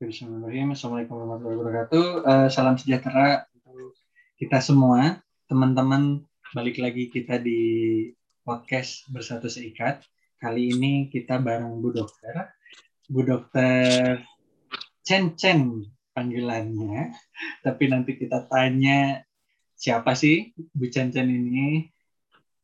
Bismillahirrahmanirrahim. Assalamualaikum warahmatullahi wabarakatuh. Uh, salam sejahtera untuk kita semua, teman-teman. Balik lagi kita di podcast Bersatu Seikat. Kali ini kita bareng Bu Dokter, Bu Dokter Chen Chen panggilannya. Tapi nanti kita tanya siapa sih Bu Chen Chen ini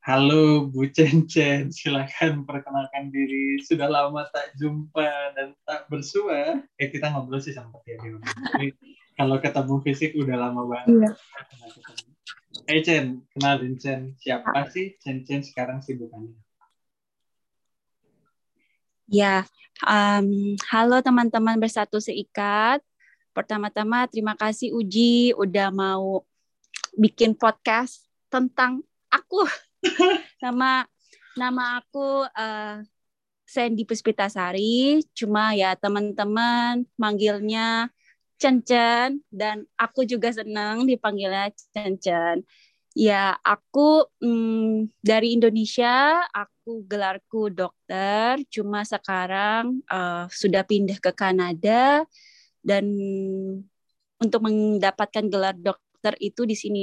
Halo Bu Chen, silakan perkenalkan diri. Sudah lama tak jumpa dan tak bersua. Eh kita ngobrol sih sempat ya. Tapi kalau ketemu fisik udah lama banget. Iya. Eh hey, Chen, kenalin Chen. Siapa sih Chen Chen sekarang sibukannya? Ya, um, halo teman-teman bersatu seikat. Pertama-tama terima kasih Uji udah mau bikin podcast tentang aku nama nama aku uh, Sandy Puspitasari, cuma ya teman-teman manggilnya Chen-Chen dan aku juga senang dipanggilnya Chen-Chen. Ya, aku mm, dari Indonesia, aku gelarku dokter, cuma sekarang uh, sudah pindah ke Kanada dan untuk mendapatkan gelar dokter itu di sini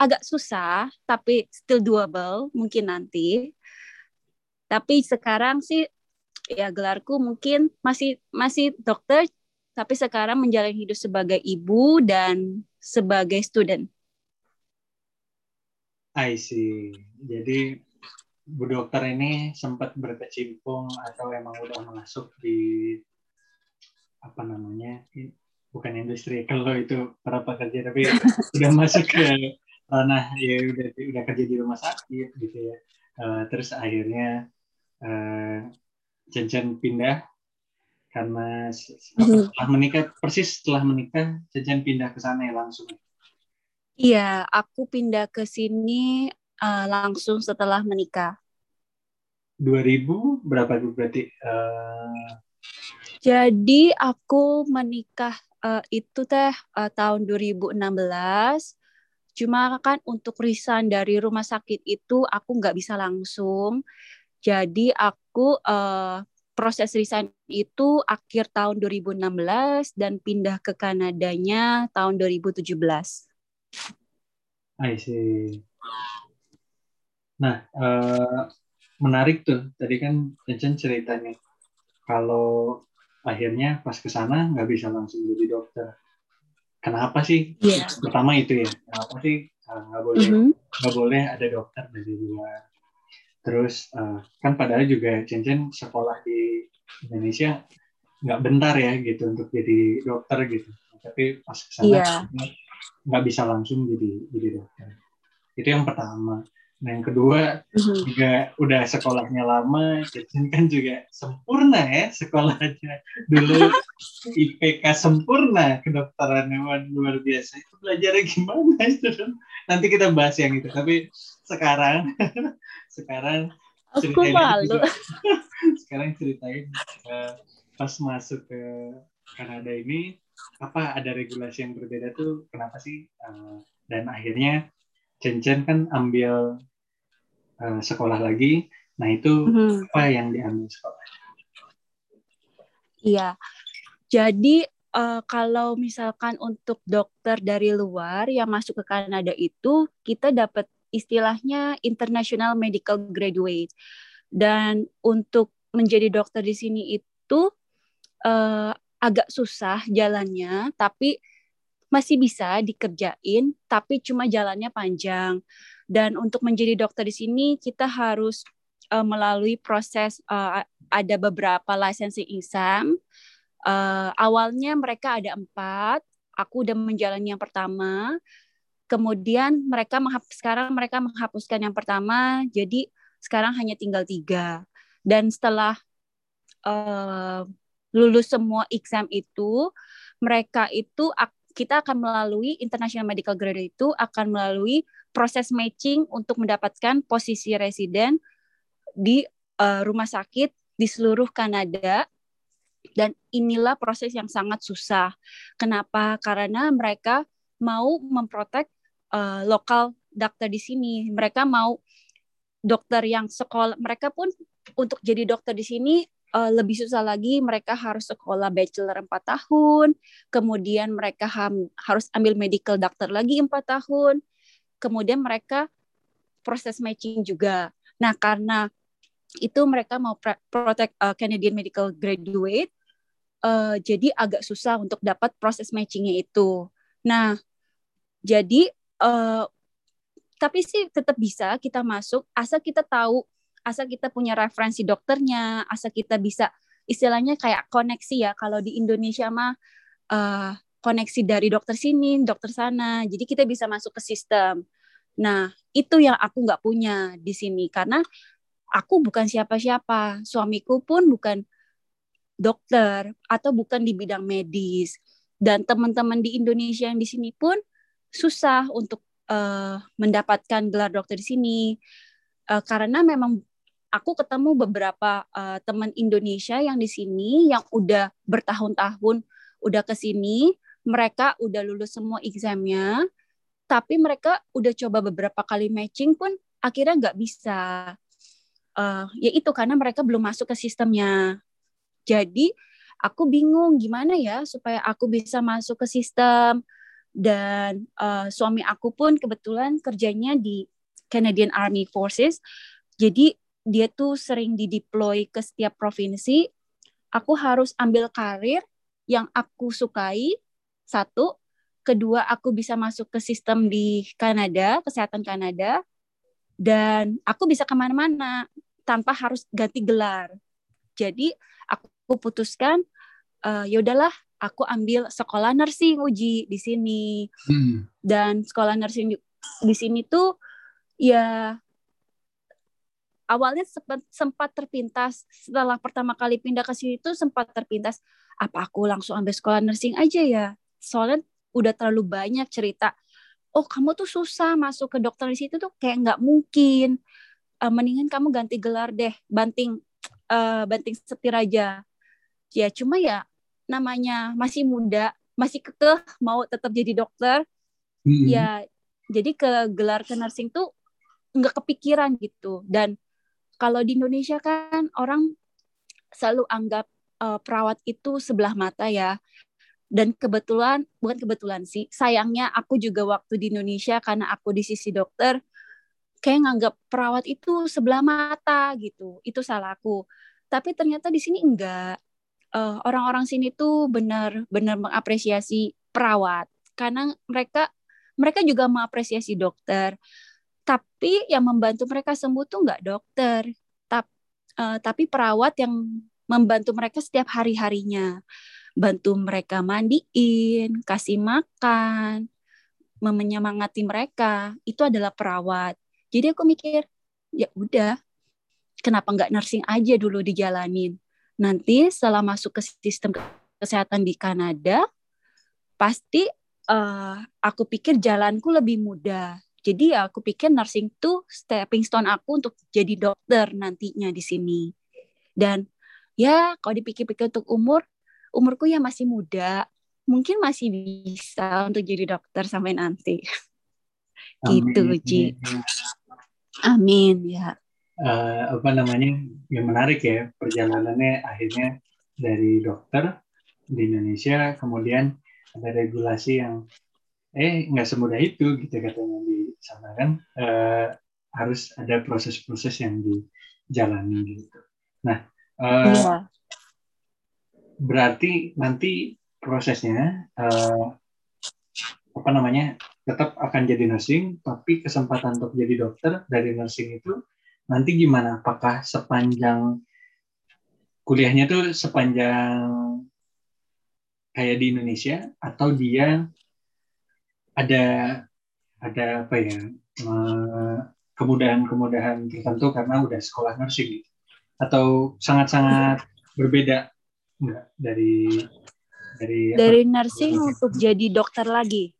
agak susah tapi still doable mungkin nanti tapi sekarang sih ya gelarku mungkin masih masih dokter tapi sekarang menjalani hidup sebagai ibu dan sebagai student. I see. Jadi Bu Dokter ini sempat berkecimpung atau emang udah masuk di apa namanya bukan industri kalau itu para pekerja tapi udah masuk ke ranah ya udah udah kerja di rumah sakit gitu ya. Uh, terus akhirnya uh, Chen pindah karena mhm. setelah menikah persis setelah menikah Chen pindah ke sana ya langsung. Iya aku pindah ke sini uh, langsung setelah menikah. 2000 berapa berarti uh... jadi aku menikah uh, itu teh uh, tahun 2016 Cuma kan untuk resign dari rumah sakit itu aku nggak bisa langsung. Jadi aku uh, proses resign itu akhir tahun 2016 dan pindah ke Kanadanya tahun 2017. I see. Nah, uh, menarik tuh. Tadi kan Chen ceritanya kalau akhirnya pas ke sana nggak bisa langsung jadi dokter kenapa sih yeah. pertama itu ya kenapa sih eh, nggak uh, boleh mm-hmm. nggak mm -hmm. boleh ada dokter dari luar terus uh, kan padahal juga Cincin sekolah di Indonesia nggak bentar ya gitu untuk jadi dokter gitu tapi pas ke sana yeah. nggak bisa langsung jadi jadi dokter itu yang pertama Nah yang kedua mm-hmm. juga udah sekolahnya lama, Jason kan juga sempurna ya sekolahnya. Dulu IPK sempurna kedokteran hewan luar biasa. Itu belajarnya gimana itu? Nanti kita bahas yang itu. Tapi sekarang, sekarang Aku malu. sekarang ceritain uh, pas masuk ke Kanada ini apa ada regulasi yang berbeda tuh kenapa sih? Uh, dan akhirnya Chen kan ambil uh, sekolah lagi. Nah itu hmm. apa yang diambil sekolah? Iya, jadi uh, kalau misalkan untuk dokter dari luar yang masuk ke Kanada itu kita dapat istilahnya international medical graduate dan untuk menjadi dokter di sini itu uh, agak susah jalannya tapi masih bisa dikerjain tapi cuma jalannya panjang dan untuk menjadi dokter di sini kita harus uh, melalui proses uh, ada beberapa licensing exam. Uh, awalnya mereka ada empat, aku udah menjalani yang pertama. Kemudian mereka menghapus, sekarang mereka menghapuskan yang pertama, jadi sekarang hanya tinggal tiga. Dan setelah uh, lulus semua exam itu, mereka itu kita akan melalui International Medical Graduate itu akan melalui proses matching untuk mendapatkan posisi residen di uh, rumah sakit di seluruh Kanada dan inilah proses yang sangat susah. Kenapa? Karena mereka mau memprotek uh, lokal dokter di sini. Mereka mau dokter yang sekolah. Mereka pun untuk jadi dokter di sini uh, lebih susah lagi mereka harus sekolah bachelor 4 tahun, kemudian mereka harus ambil medical doctor lagi 4 tahun, kemudian mereka proses matching juga. Nah, karena itu mereka mau protect uh, Canadian medical graduate, uh, jadi agak susah untuk dapat proses matchingnya itu. Nah, jadi uh, tapi sih tetap bisa kita masuk asal kita tahu asal kita punya referensi dokternya, asal kita bisa istilahnya kayak koneksi ya. Kalau di Indonesia mah uh, koneksi dari dokter sini, dokter sana. Jadi kita bisa masuk ke sistem. Nah, itu yang aku nggak punya di sini karena aku bukan siapa-siapa. Suamiku pun bukan dokter atau bukan di bidang medis. Dan teman-teman di Indonesia yang di sini pun susah untuk uh, mendapatkan gelar dokter di sini uh, karena memang aku ketemu beberapa uh, teman Indonesia yang di sini yang udah bertahun-tahun udah ke sini, mereka udah lulus semua examnya, tapi mereka udah coba beberapa kali matching pun akhirnya nggak bisa. Uh, ya itu karena mereka belum masuk ke sistemnya. Jadi aku bingung gimana ya supaya aku bisa masuk ke sistem dan uh, suami aku pun kebetulan kerjanya di Canadian Army Forces. Jadi dia tuh sering dideploy ke setiap provinsi. Aku harus ambil karir yang aku sukai. Satu, kedua aku bisa masuk ke sistem di Kanada, kesehatan Kanada, dan aku bisa ke mana-mana tanpa harus ganti gelar. Jadi aku putuskan, uh, ya udahlah, aku ambil sekolah nursing uji di sini. Hmm. Dan sekolah nursing di, di sini tuh ya awalnya sempat, sempat terpintas setelah pertama kali pindah ke sini tuh sempat terpintas apa aku langsung ambil sekolah nursing aja ya soalnya udah terlalu banyak cerita oh kamu tuh susah masuk ke dokter di situ tuh kayak nggak mungkin uh, mendingan kamu ganti gelar deh banting uh, banting setir aja ya cuma ya namanya masih muda masih kekeh mau tetap jadi dokter mm-hmm. ya jadi ke gelar ke nursing tuh nggak kepikiran gitu dan kalau di Indonesia kan orang selalu anggap uh, perawat itu sebelah mata ya. Dan kebetulan, bukan kebetulan sih, sayangnya aku juga waktu di Indonesia karena aku di sisi dokter, kayak nganggap perawat itu sebelah mata gitu. Itu salah aku. Tapi ternyata di sini enggak. Uh, orang-orang sini tuh benar-benar mengapresiasi perawat karena mereka mereka juga mengapresiasi dokter tapi yang membantu mereka sembuh tuh nggak dokter uh, tapi perawat yang membantu mereka setiap hari harinya bantu mereka mandiin kasih makan menyemangati mereka. Itu adalah perawat. Jadi aku mikir ya udah kenapa nggak nursing aja dulu dijalanin? Nanti setelah masuk ke sistem kesehatan di Kanada pasti uh, aku pikir jalanku lebih mudah. Jadi ya aku pikir nursing tuh stepping stone aku untuk jadi dokter nantinya di sini. Dan ya kalau dipikir-pikir untuk umur, umurku ya masih muda, mungkin masih bisa untuk jadi dokter sampai nanti. gitu, Ji. Amin ya. Uh, apa namanya yang menarik ya perjalanannya akhirnya dari dokter di Indonesia kemudian ada regulasi yang eh nggak semudah itu gitu katanya di sana kan uh, harus ada proses-proses yang dijalani gitu. Nah, uh, iya. Berarti nanti prosesnya uh, apa namanya tetap akan jadi nursing, tapi kesempatan untuk jadi dokter dari nursing itu nanti gimana? Apakah sepanjang kuliahnya tuh sepanjang kayak di Indonesia atau dia ada ada apa ya kemudahan-kemudahan tertentu karena udah sekolah nursing gitu. atau sangat-sangat berbeda enggak dari dari dari apa? nursing untuk jadi dokter lagi.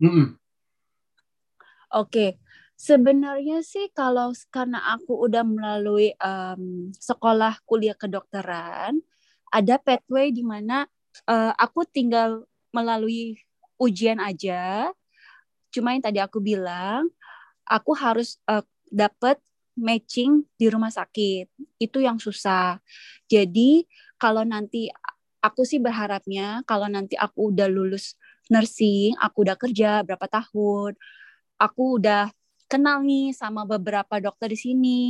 Mm -mm. Oke, okay. sebenarnya sih kalau karena aku udah melalui um, sekolah kuliah kedokteran, ada pathway di mana uh, aku tinggal melalui ujian aja Cuma yang tadi aku bilang, aku harus uh, eh, dapat matching di rumah sakit. itu yang susah. Jadi kalau nanti aku sih berharapnya kalau nanti aku udah lulus nursing, aku udah kerja berapa tahun, aku udah kenal nih sama beberapa dokter di sini,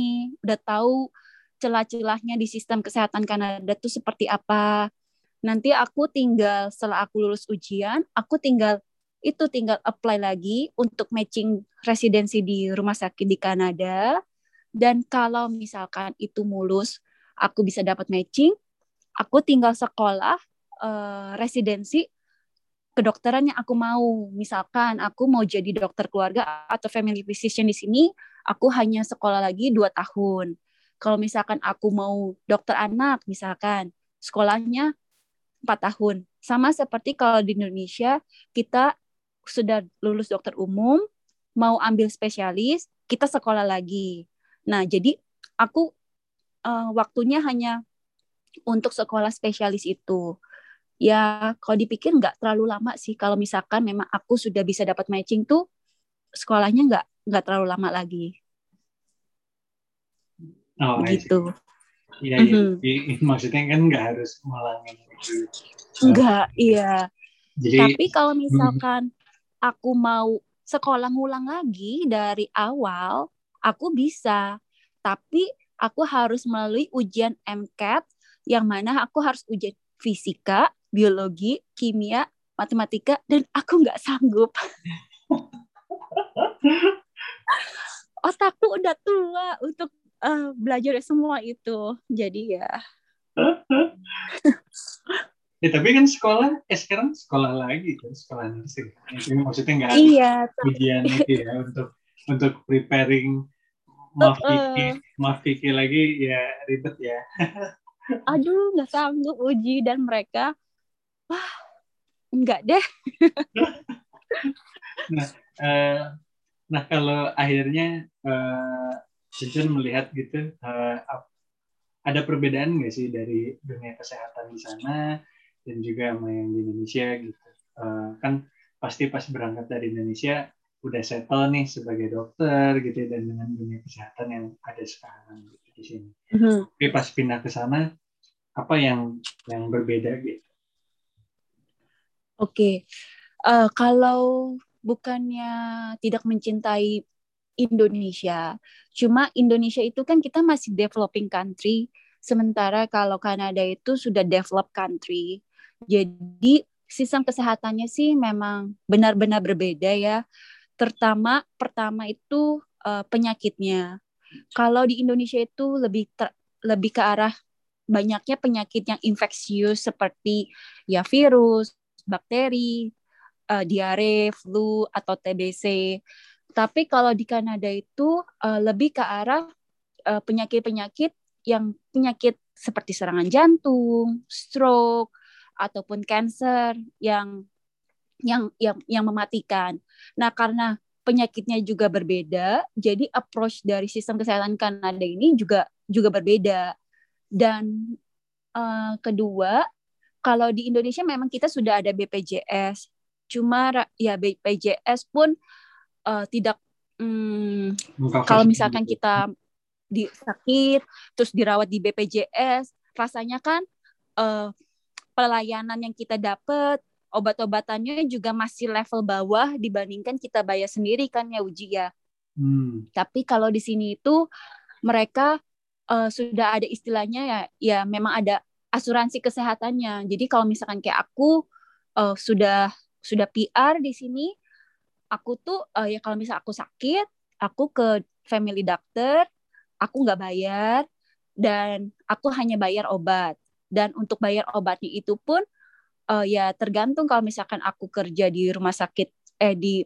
udah tahu celah-celahnya di sistem kesehatan Kanada tuh seperti apa. Nanti aku tinggal setelah aku lulus ujian, aku tinggal itu tinggal apply lagi untuk matching residensi di rumah sakit di Kanada. Dan kalau misalkan itu mulus, aku bisa dapat matching, aku tinggal sekolah uh, residensi kedokteran yang aku mau. Misalkan aku mau jadi dokter keluarga atau family physician di sini, aku hanya sekolah lagi dua tahun. Kalau misalkan aku mau dokter anak, misalkan sekolahnya empat tahun. Sama seperti kalau di Indonesia, kita sudah lulus dokter umum, mau ambil spesialis, kita sekolah lagi. Nah, jadi aku uh, waktunya hanya untuk sekolah spesialis itu. Ya, kalau dipikir nggak terlalu lama sih. Kalau misalkan memang aku sudah bisa dapat matching tuh, sekolahnya nggak nggak terlalu lama lagi. Oh, gitu. Iya, iya. Mm-hmm. maksudnya kan nggak harus ngulangin. Enggak, iya. Jadi, Tapi kalau misalkan aku mau sekolah ngulang lagi dari awal, aku bisa. Tapi aku harus melalui ujian MCAT yang mana aku harus ujian fisika, biologi, kimia, matematika, dan aku nggak sanggup. Otakku udah tua untuk uh, belajar semua itu. Jadi ya. Ya tapi kan sekolah, eh sekarang sekolah lagi kan sekolah nursing. Maksudnya nggak ada iya, ujian itu ya untuk untuk preparing maaf uh, maaf lagi ya ribet ya. Aduh nggak sanggup uji dan mereka wah enggak deh. nah, uh, nah kalau akhirnya uh, melihat gitu uh, ada perbedaan nggak sih dari dunia kesehatan di sana dan juga sama yang di Indonesia gitu uh, kan pasti pas berangkat dari Indonesia udah settle nih sebagai dokter gitu ya, dan dengan dunia kesehatan yang ada sekarang gitu di sini. Mm-hmm. Tapi pas pindah ke sana apa yang yang berbeda gitu? Oke, okay. uh, eh, kalau bukannya tidak mencintai Indonesia, cuma Indonesia itu kan kita masih developing country, sementara kalau Kanada itu sudah develop country. Jadi sistem kesehatannya sih memang benar-benar berbeda ya. Terutama pertama itu uh, penyakitnya. Kalau di Indonesia itu lebih ter, lebih ke arah banyaknya penyakit yang infeksius seperti ya virus, bakteri, uh, diare, flu atau TBC. Tapi kalau di Kanada itu uh, lebih ke arah penyakit-penyakit uh, yang penyakit seperti serangan jantung, stroke, ataupun cancer yang yang yang yang mematikan. Nah, karena penyakitnya juga berbeda, jadi approach dari sistem kesehatan Kanada ini juga juga berbeda. Dan uh, kedua, kalau di Indonesia memang kita sudah ada BPJS, cuma ya BPJS pun uh, tidak um, kalau misalkan kita di sakit terus dirawat di BPJS, rasanya kan uh, pelayanan yang kita dapat obat-obatannya juga masih level bawah dibandingkan kita bayar sendiri kan ya Uji ya. Hmm. Tapi kalau di sini itu mereka uh, sudah ada istilahnya ya ya memang ada asuransi kesehatannya. Jadi kalau misalkan kayak aku uh, sudah sudah PR di sini, aku tuh uh, ya kalau misalnya aku sakit, aku ke family doctor, aku nggak bayar dan aku hanya bayar obat dan untuk bayar obatnya itu pun uh, ya tergantung kalau misalkan aku kerja di rumah sakit eh di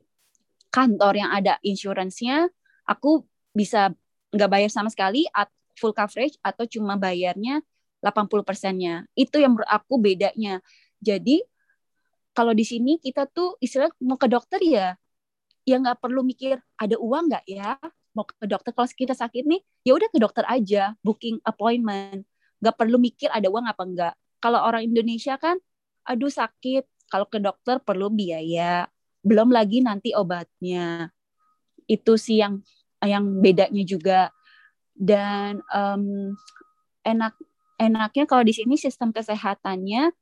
kantor yang ada insuransinya aku bisa nggak bayar sama sekali at full coverage atau cuma bayarnya 80 persennya. Itu yang menurut aku bedanya. Jadi kalau di sini kita tuh istilah mau ke dokter ya ya nggak perlu mikir ada uang nggak ya? Mau ke dokter kalau kita sakit nih ya udah ke dokter aja booking appointment. Nggak perlu mikir ada uang apa enggak kalau orang Indonesia kan aduh sakit. Kalau ke dokter perlu biaya. Belum lagi nanti obatnya. Itu sih yang yang bedanya juga. Dan um, enak enaknya kalau di sini sistem kesehatannya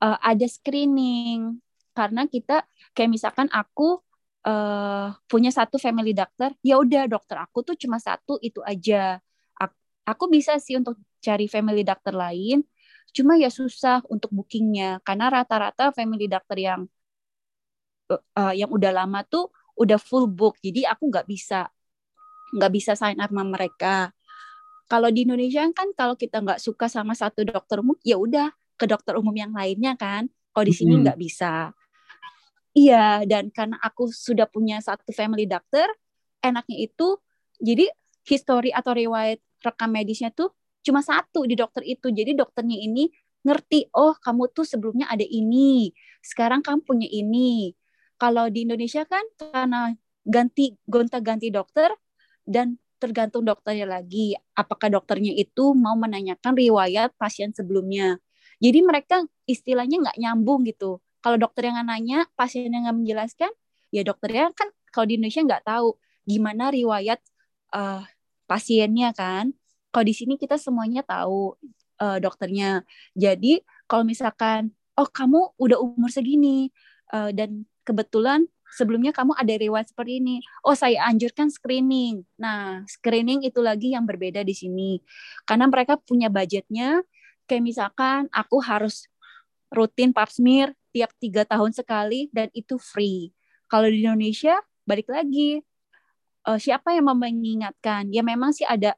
uh, ada screening. Karena kita kayak misalkan aku uh, punya satu family doctor ya udah dokter aku tuh cuma satu itu aja. Aku, aku bisa sih untuk cari family doctor lain cuma ya susah untuk bookingnya. Karena rata-rata family doctor yang uh, yang udah lama tuh udah full book. Jadi aku nggak bisa nggak bisa sign up sama mereka. Kalau di Indonesia kan kalau kita nggak suka sama satu dokter umum ya udah ke dokter umum yang lainnya kan. Kalau di sini nggak bisa. Iya dan karena aku sudah punya satu family doctor enaknya itu jadi history atau riwayat rekam medisnya tuh cuma satu di dokter itu jadi dokternya ini ngerti oh kamu tuh sebelumnya ada ini sekarang kamu punya ini kalau di Indonesia kan karena ganti gonta-ganti dokter dan tergantung dokternya lagi apakah dokternya itu mau menanyakan riwayat pasien sebelumnya. Jadi mereka istilahnya nggak nyambung gitu. Kalau dokter yang nanya, pasien yang nggak menjelaskan, ya dokternya kan kalau di Indonesia nggak tahu gimana riwayat uh, pasiennya kan. Kalau di sini kita semuanya tahu uh, dokternya. Jadi kalau misalkan, oh kamu udah umur segini, uh, dan kebetulan sebelumnya kamu ada riwayat seperti ini. Oh, saya anjurkan screening. Nah, screening itu lagi yang berbeda di sini. Karena mereka punya budgetnya, kayak misalkan aku harus rutin pap smear tiap tiga tahun sekali dan itu free. Kalau di Indonesia, balik lagi, uh, siapa yang mau mengingatkan? Ya memang sih ada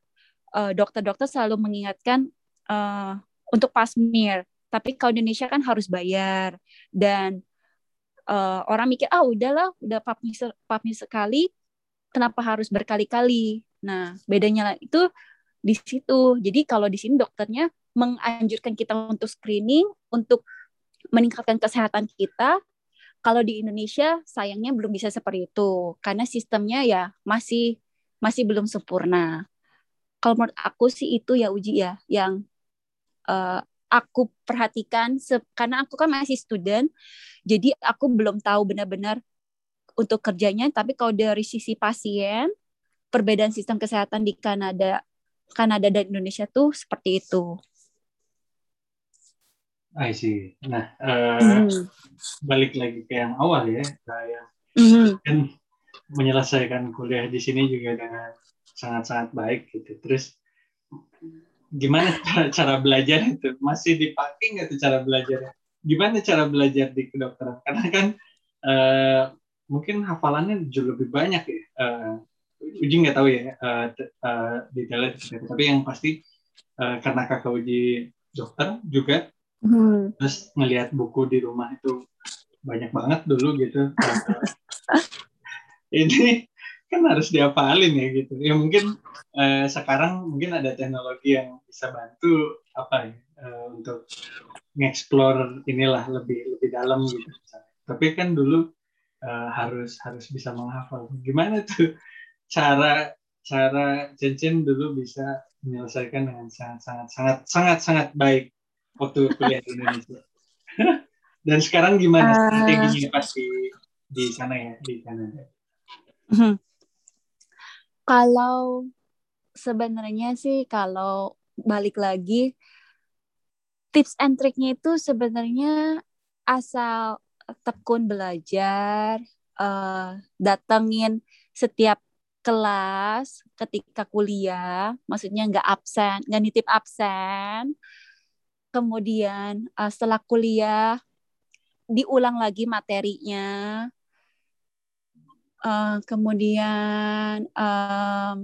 eh, dokter-dokter selalu mengingatkan uh, untuk pap smear. Tapi kalau Indonesia kan harus bayar. Dan uh, orang mikir ah udahlah udah papmi papmi sekali kenapa harus berkali-kali? Nah bedanya itu di situ. Jadi kalau di sini dokternya menganjurkan kita untuk screening untuk meningkatkan kesehatan kita. Kalau di Indonesia sayangnya belum bisa seperti itu. Karena sistemnya ya masih masih belum sempurna kalau menurut aku sih itu ya uji ya yang uh, aku perhatikan karena aku kan masih student jadi aku belum tahu benar-benar untuk kerjanya tapi kalau dari sisi pasien perbedaan sistem kesehatan di Kanada Kanada dan Indonesia tuh seperti itu. I see. Nah, uh, mm. balik lagi ke yang awal ya, saya mm. kan menyelesaikan kuliah di sini juga dengan sangat-sangat baik gitu. Terus gimana cara, cara belajar itu? Masih dipakai nggak tuh cara belajarnya gimana cara belajar di kedokteran? Karena kan uh, mungkin hafalannya jauh lebih banyak ya. Uh, uji nggak tahu ya uh, uh, detailnya tapi yang pasti uh, karena kakak uji dokter juga hmm. terus ngelihat buku di rumah itu banyak banget dulu gitu. Ini kan harus diapalin ya gitu. Ya mungkin uh, sekarang mungkin ada teknologi yang bisa bantu apa ya uh, untuk ngeksplor inilah lebih lebih dalam gitu tapi kan dulu uh, harus harus bisa menghafal. Gimana tuh cara cara cincin dulu bisa menyelesaikan dengan sangat sangat sangat sangat sangat baik waktu kuliah di Indonesia? Dan sekarang gimana uh, strateginya pasti di sana ya di Kanada? Mhm. Kalau sebenarnya sih kalau balik lagi tips and triknya itu sebenarnya asal tekun belajar, uh, datengin setiap kelas ketika kuliah, maksudnya nggak absen, nggak nitip absen. Kemudian uh, setelah kuliah diulang lagi materinya, uh, kemudian um,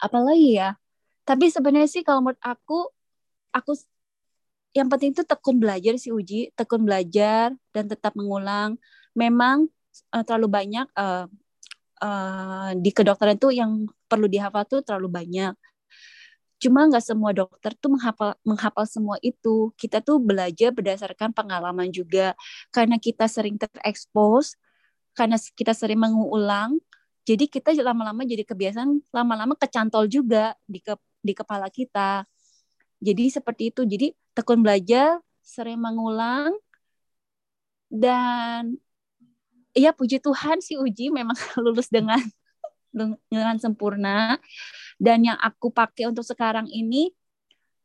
apa lagi ya? Tapi sebenarnya sih kalau menurut aku aku yang penting itu tekun belajar sih uji. Tekun belajar dan tetap mengulang. Memang uh, terlalu banyak uh, uh, di kedokteran itu yang perlu dihafal tuh terlalu banyak. Cuma nggak semua dokter tuh menghafal menghafal semua itu. Kita tuh belajar berdasarkan pengalaman juga. Karena kita sering terekspos karena kita sering mengulang jadi kita lama-lama jadi kebiasaan lama-lama kecantol juga di ke, di kepala kita. Jadi seperti itu. Jadi tekun belajar sering mengulang dan ya puji Tuhan si uji memang lulus dengan dengan sempurna. Dan yang aku pakai untuk sekarang ini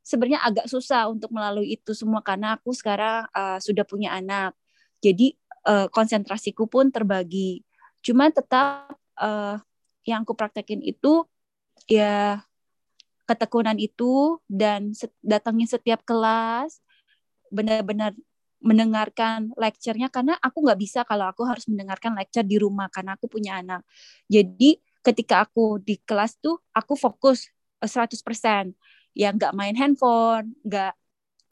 sebenarnya agak susah untuk melalui itu semua karena aku sekarang uh, sudah punya anak. Jadi uh, konsentrasiku pun terbagi. Cuma tetap uh, yang aku praktekin itu ya ketekunan itu dan datangin setiap kelas benar-benar mendengarkan lecture-nya karena aku nggak bisa kalau aku harus mendengarkan lecture di rumah karena aku punya anak. Jadi ketika aku di kelas tuh aku fokus 100% ya nggak main handphone nggak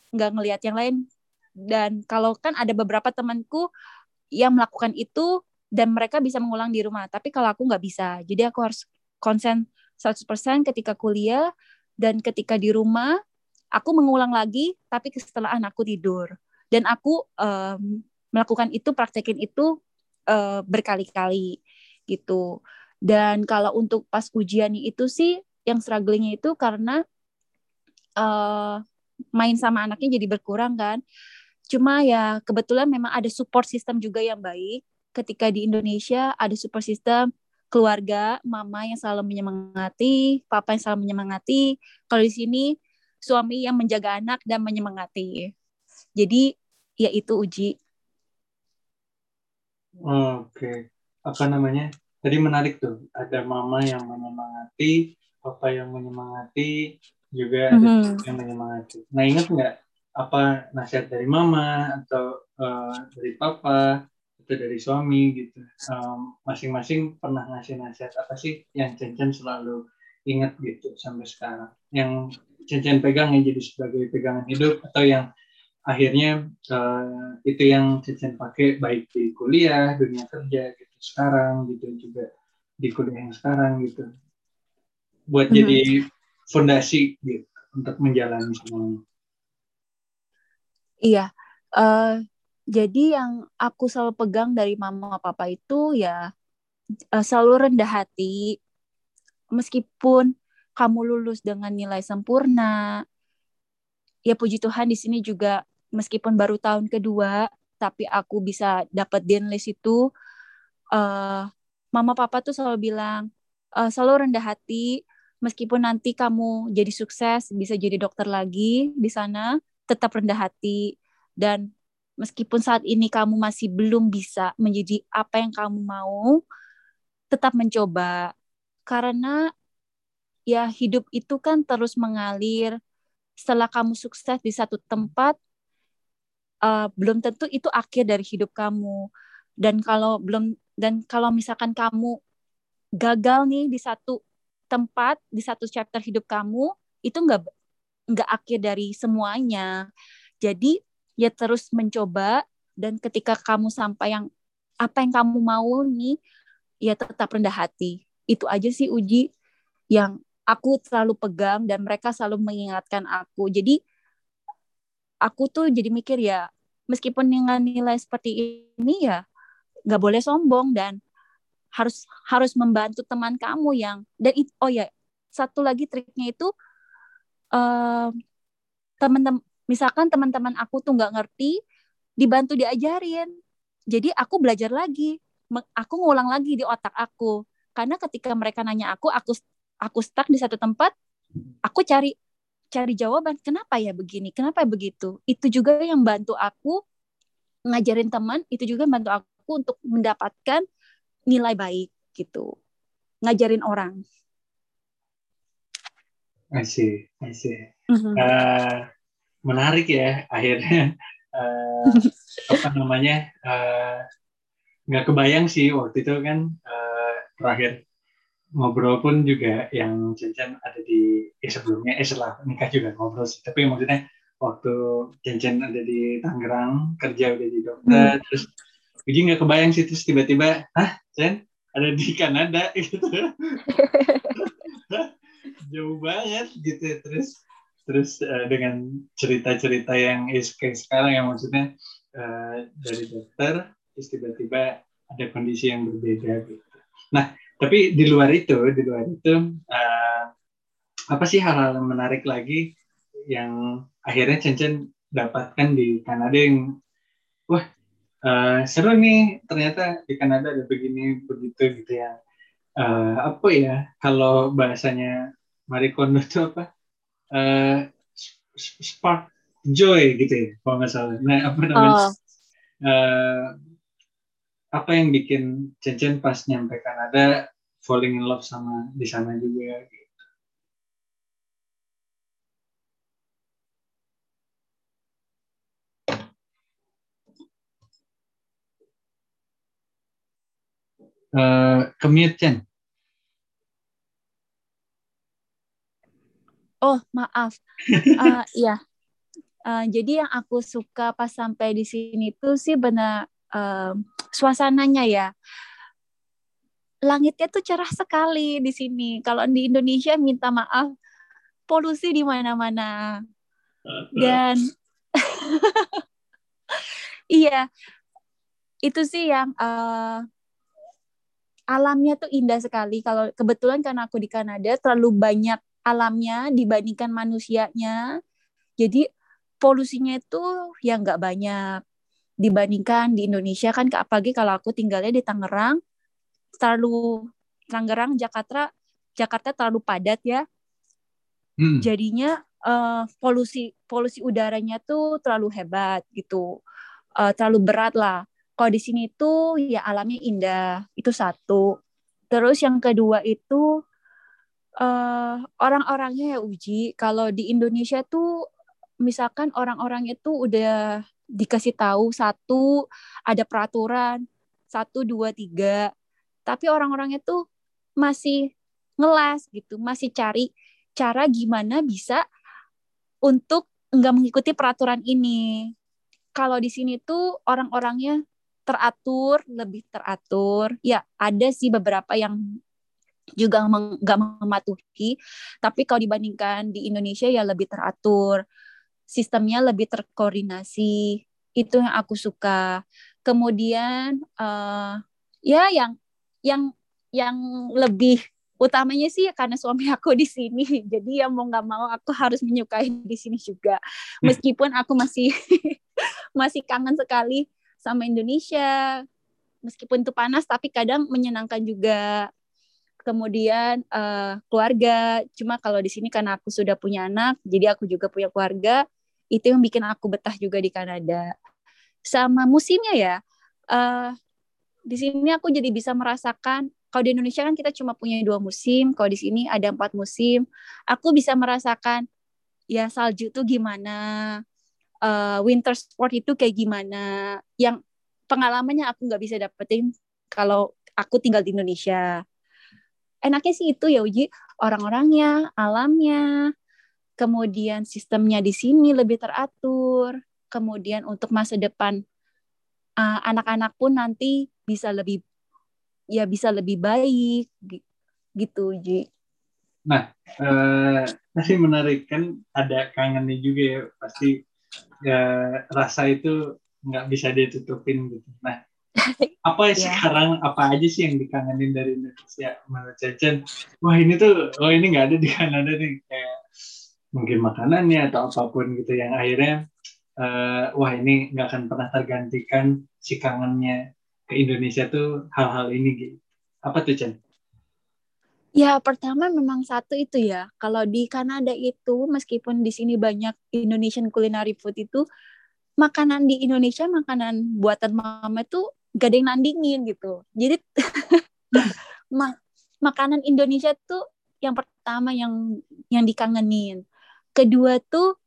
nggak ngelihat yang lain dan kalau kan ada beberapa temanku yang melakukan itu dan mereka bisa mengulang di rumah. Tapi kalau aku nggak bisa. Jadi aku harus konsen 100% ketika kuliah dan ketika di rumah aku mengulang lagi tapi setelah anakku tidur. Dan aku um, melakukan itu praktekin itu uh, berkali-kali gitu. Dan kalau untuk pas ujian itu sih yang strugglingnya itu karena uh, main sama anaknya jadi berkurang kan. Cuma ya kebetulan memang ada support system juga yang baik. Ketika di Indonesia ada support system keluarga, mama yang selalu menyemangati, papa yang selalu menyemangati. Kalau di sini suami yang menjaga anak dan menyemangati. Jadi ya itu uji. Oke, apa namanya? Tadi menarik tuh, ada mama yang menyemangati, papa yang menyemangati, juga ada mm-hmm. yang menyemangati. Nah ingat nggak apa nasihat dari mama atau uh, dari papa atau dari suami gitu. Um, masing-masing pernah ngasih nasihat apa sih yang Cen selalu ingat gitu sampai sekarang. Yang Cen pegang yang jadi sebagai pegangan hidup atau yang akhirnya uh, itu yang Cen pakai baik di kuliah, dunia kerja gitu sekarang gitu juga di kuliah yang sekarang gitu buat mm-hmm. jadi fondasi gitu untuk menjalani semuanya. Iya, uh, jadi yang aku selalu pegang dari mama papa itu ya uh, selalu rendah hati, meskipun kamu lulus dengan nilai sempurna. Ya puji Tuhan di sini juga meskipun baru tahun kedua, tapi aku bisa dapat list itu. Uh, mama papa tuh selalu bilang uh, selalu rendah hati, meskipun nanti kamu jadi sukses, bisa jadi dokter lagi di sana, tetap rendah hati dan meskipun saat ini kamu masih belum bisa menjadi apa yang kamu mau, tetap mencoba karena ya hidup itu kan terus mengalir. Setelah kamu sukses di satu tempat, uh, belum tentu itu akhir dari hidup kamu. Dan kalau belum dan kalau misalkan kamu gagal nih di satu tempat di satu chapter hidup kamu itu nggak nggak akhir dari semuanya. Jadi ya terus mencoba dan ketika kamu sampai yang apa yang kamu mau nih ya tetap rendah hati. Itu aja sih uji yang aku selalu pegang dan mereka selalu mengingatkan aku. Jadi aku tuh jadi mikir ya meskipun dengan nilai seperti ini ya nggak boleh sombong dan harus harus membantu teman kamu yang dan it, oh ya satu lagi triknya itu teman-teman misalkan teman-teman aku tuh nggak ngerti dibantu diajarin. Jadi aku belajar lagi aku ngulang lagi di otak aku. Karena ketika mereka nanya aku aku aku stuck di satu tempat aku cari cari jawaban kenapa ya begini? Kenapa ya begitu? Itu juga yang bantu aku ngajarin teman itu juga bantu aku untuk mendapatkan nilai baik gitu ngajarin orang I see, I see. Mm-hmm. Uh, menarik ya akhirnya uh, apa namanya uh, nggak kebayang sih waktu itu kan uh, terakhir ngobrol pun juga yang Cencen ada di eh, sebelumnya eh setelah nikah juga ngobrol sih tapi maksudnya waktu Cencen ada di Tangerang kerja udah di dokter hmm. terus Uji nggak kebayang sih terus tiba-tiba ah Chen ada di Kanada gitu jauh banget gitu. Terus terus uh, dengan cerita-cerita yang kayak sekarang yang maksudnya uh, dari dokter terus tiba-tiba ada kondisi yang berbeda gitu. Nah tapi di luar itu di luar itu uh, apa sih hal-hal menarik lagi yang akhirnya Chen dapatkan di Kanada yang wah uh, seru nih ternyata di Kanada ada begini begitu gitu ya. Uh, apa ya kalau bahasanya Marie Kondo itu apa uh, spark joy gitu ya kalau nggak salah nah apa namanya oh. uh, apa yang bikin Cen pas nyampe Kanada falling in love sama di sana juga gitu. Uh, commute Chen. Oh maaf, uh, ya. Uh, jadi yang aku suka pas sampai di sini tuh sih benar uh, suasananya ya. Langitnya tuh cerah sekali di sini. Kalau di Indonesia minta maaf, polusi di mana-mana. Dan iya, itu sih yang uh, alamnya tuh indah sekali. Kalau kebetulan karena aku di Kanada terlalu banyak alamnya dibandingkan manusianya. Jadi polusinya itu yang nggak banyak dibandingkan di Indonesia kan apalagi kalau aku tinggalnya di Tangerang terlalu Tangerang Jakarta Jakarta terlalu padat ya hmm. jadinya uh, polusi polusi udaranya tuh terlalu hebat gitu uh, terlalu berat lah kalau di sini tuh ya alamnya indah, itu satu. Terus yang kedua itu uh, orang-orangnya ya uji. Kalau di Indonesia tuh misalkan orang-orang itu udah dikasih tahu satu ada peraturan satu dua tiga, tapi orang-orangnya tuh masih ngelas gitu, masih cari cara gimana bisa untuk nggak mengikuti peraturan ini. Kalau di sini tuh orang-orangnya teratur, lebih teratur. Ya, ada sih beberapa yang juga nggak mematuhi, tapi kalau dibandingkan di Indonesia ya lebih teratur, sistemnya lebih terkoordinasi. Itu yang aku suka. Kemudian uh, ya yang yang yang lebih utamanya sih ya karena suami aku di sini jadi ya mau nggak mau aku harus menyukai di sini juga hmm. meskipun aku masih masih kangen sekali sama Indonesia meskipun itu panas tapi kadang menyenangkan juga kemudian uh, keluarga. Cuma kalau di sini karena aku sudah punya anak jadi aku juga punya keluarga itu yang bikin aku betah juga di Kanada. Sama musimnya ya uh, di sini aku jadi bisa merasakan kalau di Indonesia kan kita cuma punya dua musim kalau di sini ada empat musim. Aku bisa merasakan ya salju tuh gimana uh, winter sport itu kayak gimana yang pengalamannya aku nggak bisa dapetin kalau aku tinggal di Indonesia enaknya sih itu ya uji orang-orangnya alamnya kemudian sistemnya di sini lebih teratur kemudian untuk masa depan uh, anak-anak pun nanti bisa lebih ya bisa lebih baik gitu Ji. Nah, uh, masih menarik kan ada kangennya juga ya pasti ya, rasa itu nggak bisa ditutupin gitu. Nah, apa ya yeah. sekarang apa aja sih yang dikangenin dari Indonesia menurut Cecen? Wah ini tuh, oh ini nggak ada di Kanada nih kayak mungkin makanannya atau apa pun gitu yang akhirnya uh, wah ini nggak akan pernah tergantikan si kangennya ke Indonesia tuh hal-hal ini gitu. Apa tuh Chen? Ya, pertama memang satu itu ya. Kalau di Kanada itu, meskipun di sini banyak Indonesian culinary food itu, makanan di Indonesia, makanan buatan mama itu gak ada yang nandingin gitu. Jadi, ma makanan Indonesia tuh yang pertama yang yang dikangenin. Kedua tuh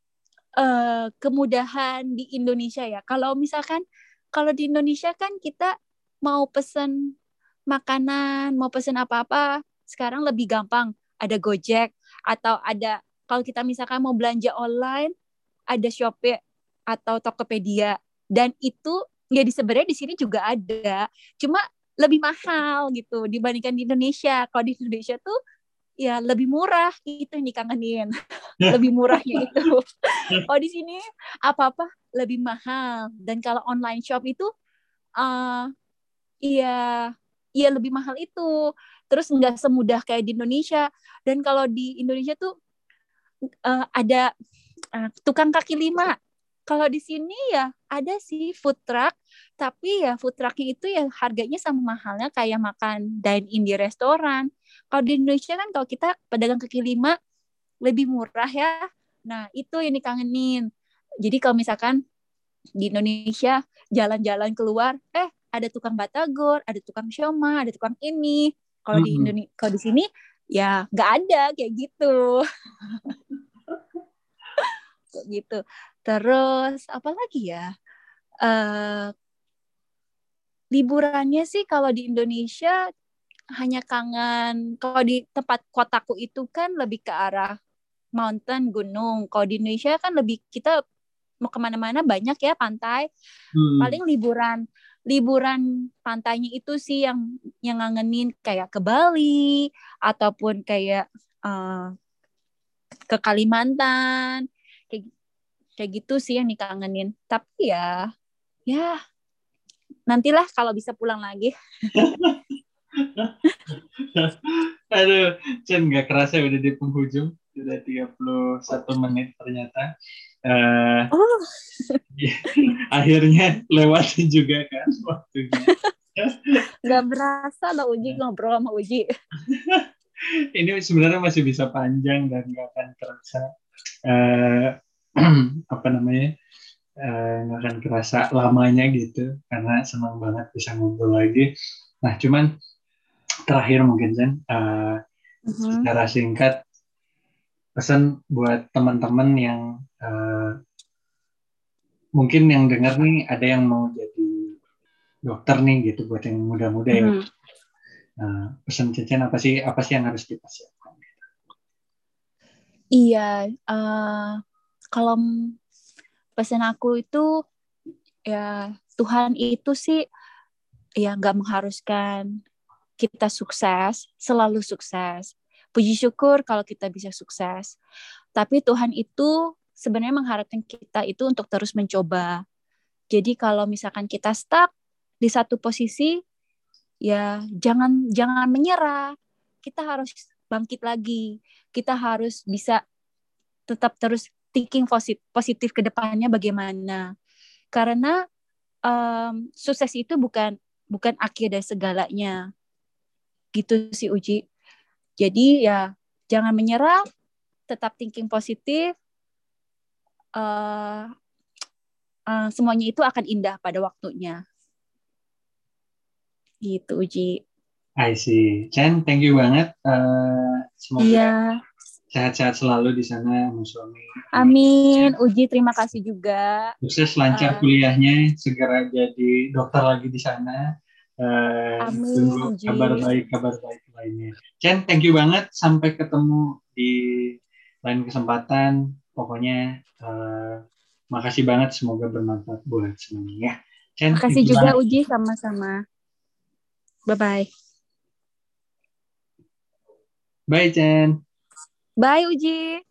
uh, kemudahan di Indonesia ya. Kalau misalkan kalau di Indonesia kan kita mau pesen makanan, mau pesen apa-apa, sekarang lebih gampang ada Gojek atau ada kalau kita misalkan mau belanja online ada Shopee atau Tokopedia dan itu ya di sebenarnya di sini juga ada cuma lebih mahal gitu dibandingkan di Indonesia. Kalau di Indonesia tuh ya lebih murah itu yang dikangenin. Lebih murahnya itu. Kalau di sini apa apa lebih mahal. Dan kalau online shop itu uh, ya ya lebih mahal itu. Terus nggak semudah kayak di Indonesia. Dan kalau di Indonesia tuh uh, ada uh, tukang kaki lima kalau di sini ya ada sih food truck tapi ya food trucknya itu ya harganya sama mahalnya kayak makan dine in di restoran kalau di Indonesia kan kalau kita pedagang kaki lima lebih murah ya Nah, itu yang dikangenin. Jadi kalau misalkan di Indonesia jalan-jalan keluar, eh ada tukang batagor, ada tukang sioma, ada tukang ini. Kalau di Indonesia, kalau di sini ya nggak ada kayak gitu. gitu. Terus apa lagi ya? Uh, liburannya sih kalau di Indonesia hanya kangen kalau di tempat kotaku itu kan lebih ke arah mountain gunung kalau di Indonesia kan lebih kita mau ke mana-mana banyak ya pantai hmm. paling liburan liburan pantainya itu sih yang yang ngangenin kayak ke Bali ataupun kayak uh, ke Kalimantan kayak gitu sih yang dikangenin tapi ya ya nantilah kalau bisa pulang lagi Aduh, Chen nggak kerasa udah di penghujung. Sudah 31 menit ternyata. Uh, oh. akhirnya lewat juga kan waktunya. Gak berasa lo Uji ngobrol sama Uji. Ini sebenarnya masih bisa panjang dan gak akan terasa uh, apa namanya uh, gak akan kerasa lamanya gitu karena senang banget bisa ngobrol lagi. Nah cuman terakhir mungkin Zen uh, uh-huh. secara singkat pesan buat teman-teman yang uh, mungkin yang dengar nih ada yang mau jadi dokter nih gitu buat yang muda-muda uh-huh. ya uh, pesan Cecen apa sih apa sih yang harus kita siapkan iya uh, kalau pesan aku itu ya Tuhan itu sih ya nggak mengharuskan kita sukses, selalu sukses. Puji syukur kalau kita bisa sukses. Tapi Tuhan itu sebenarnya mengharapkan kita itu untuk terus mencoba. Jadi kalau misalkan kita stuck di satu posisi, ya jangan jangan menyerah. Kita harus bangkit lagi. Kita harus bisa tetap terus thinking positif, positif ke depannya bagaimana. Karena um, sukses itu bukan bukan akhir dari segalanya gitu sih Uji. Jadi ya jangan menyerah, tetap thinking positif. Uh, uh, semuanya itu akan indah pada waktunya. Gitu Uji. I see. Chen, thank you banget. Uh, semoga yeah. Sehat-sehat selalu di sana, Mas suami. Amin. Uji, terima kasih juga. Sukses lancar uh, kuliahnya, segera jadi dokter lagi di sana. Uh, Amin. Tunggu kabar baik kabar baik lainnya. Chen, thank you banget. Sampai ketemu di lain kesempatan. Pokoknya uh, makasih banget. Semoga bermanfaat buat semuanya ya. Chen, makasih juga banget. Uji sama-sama. Bye bye. Bye Chen. Bye Uji.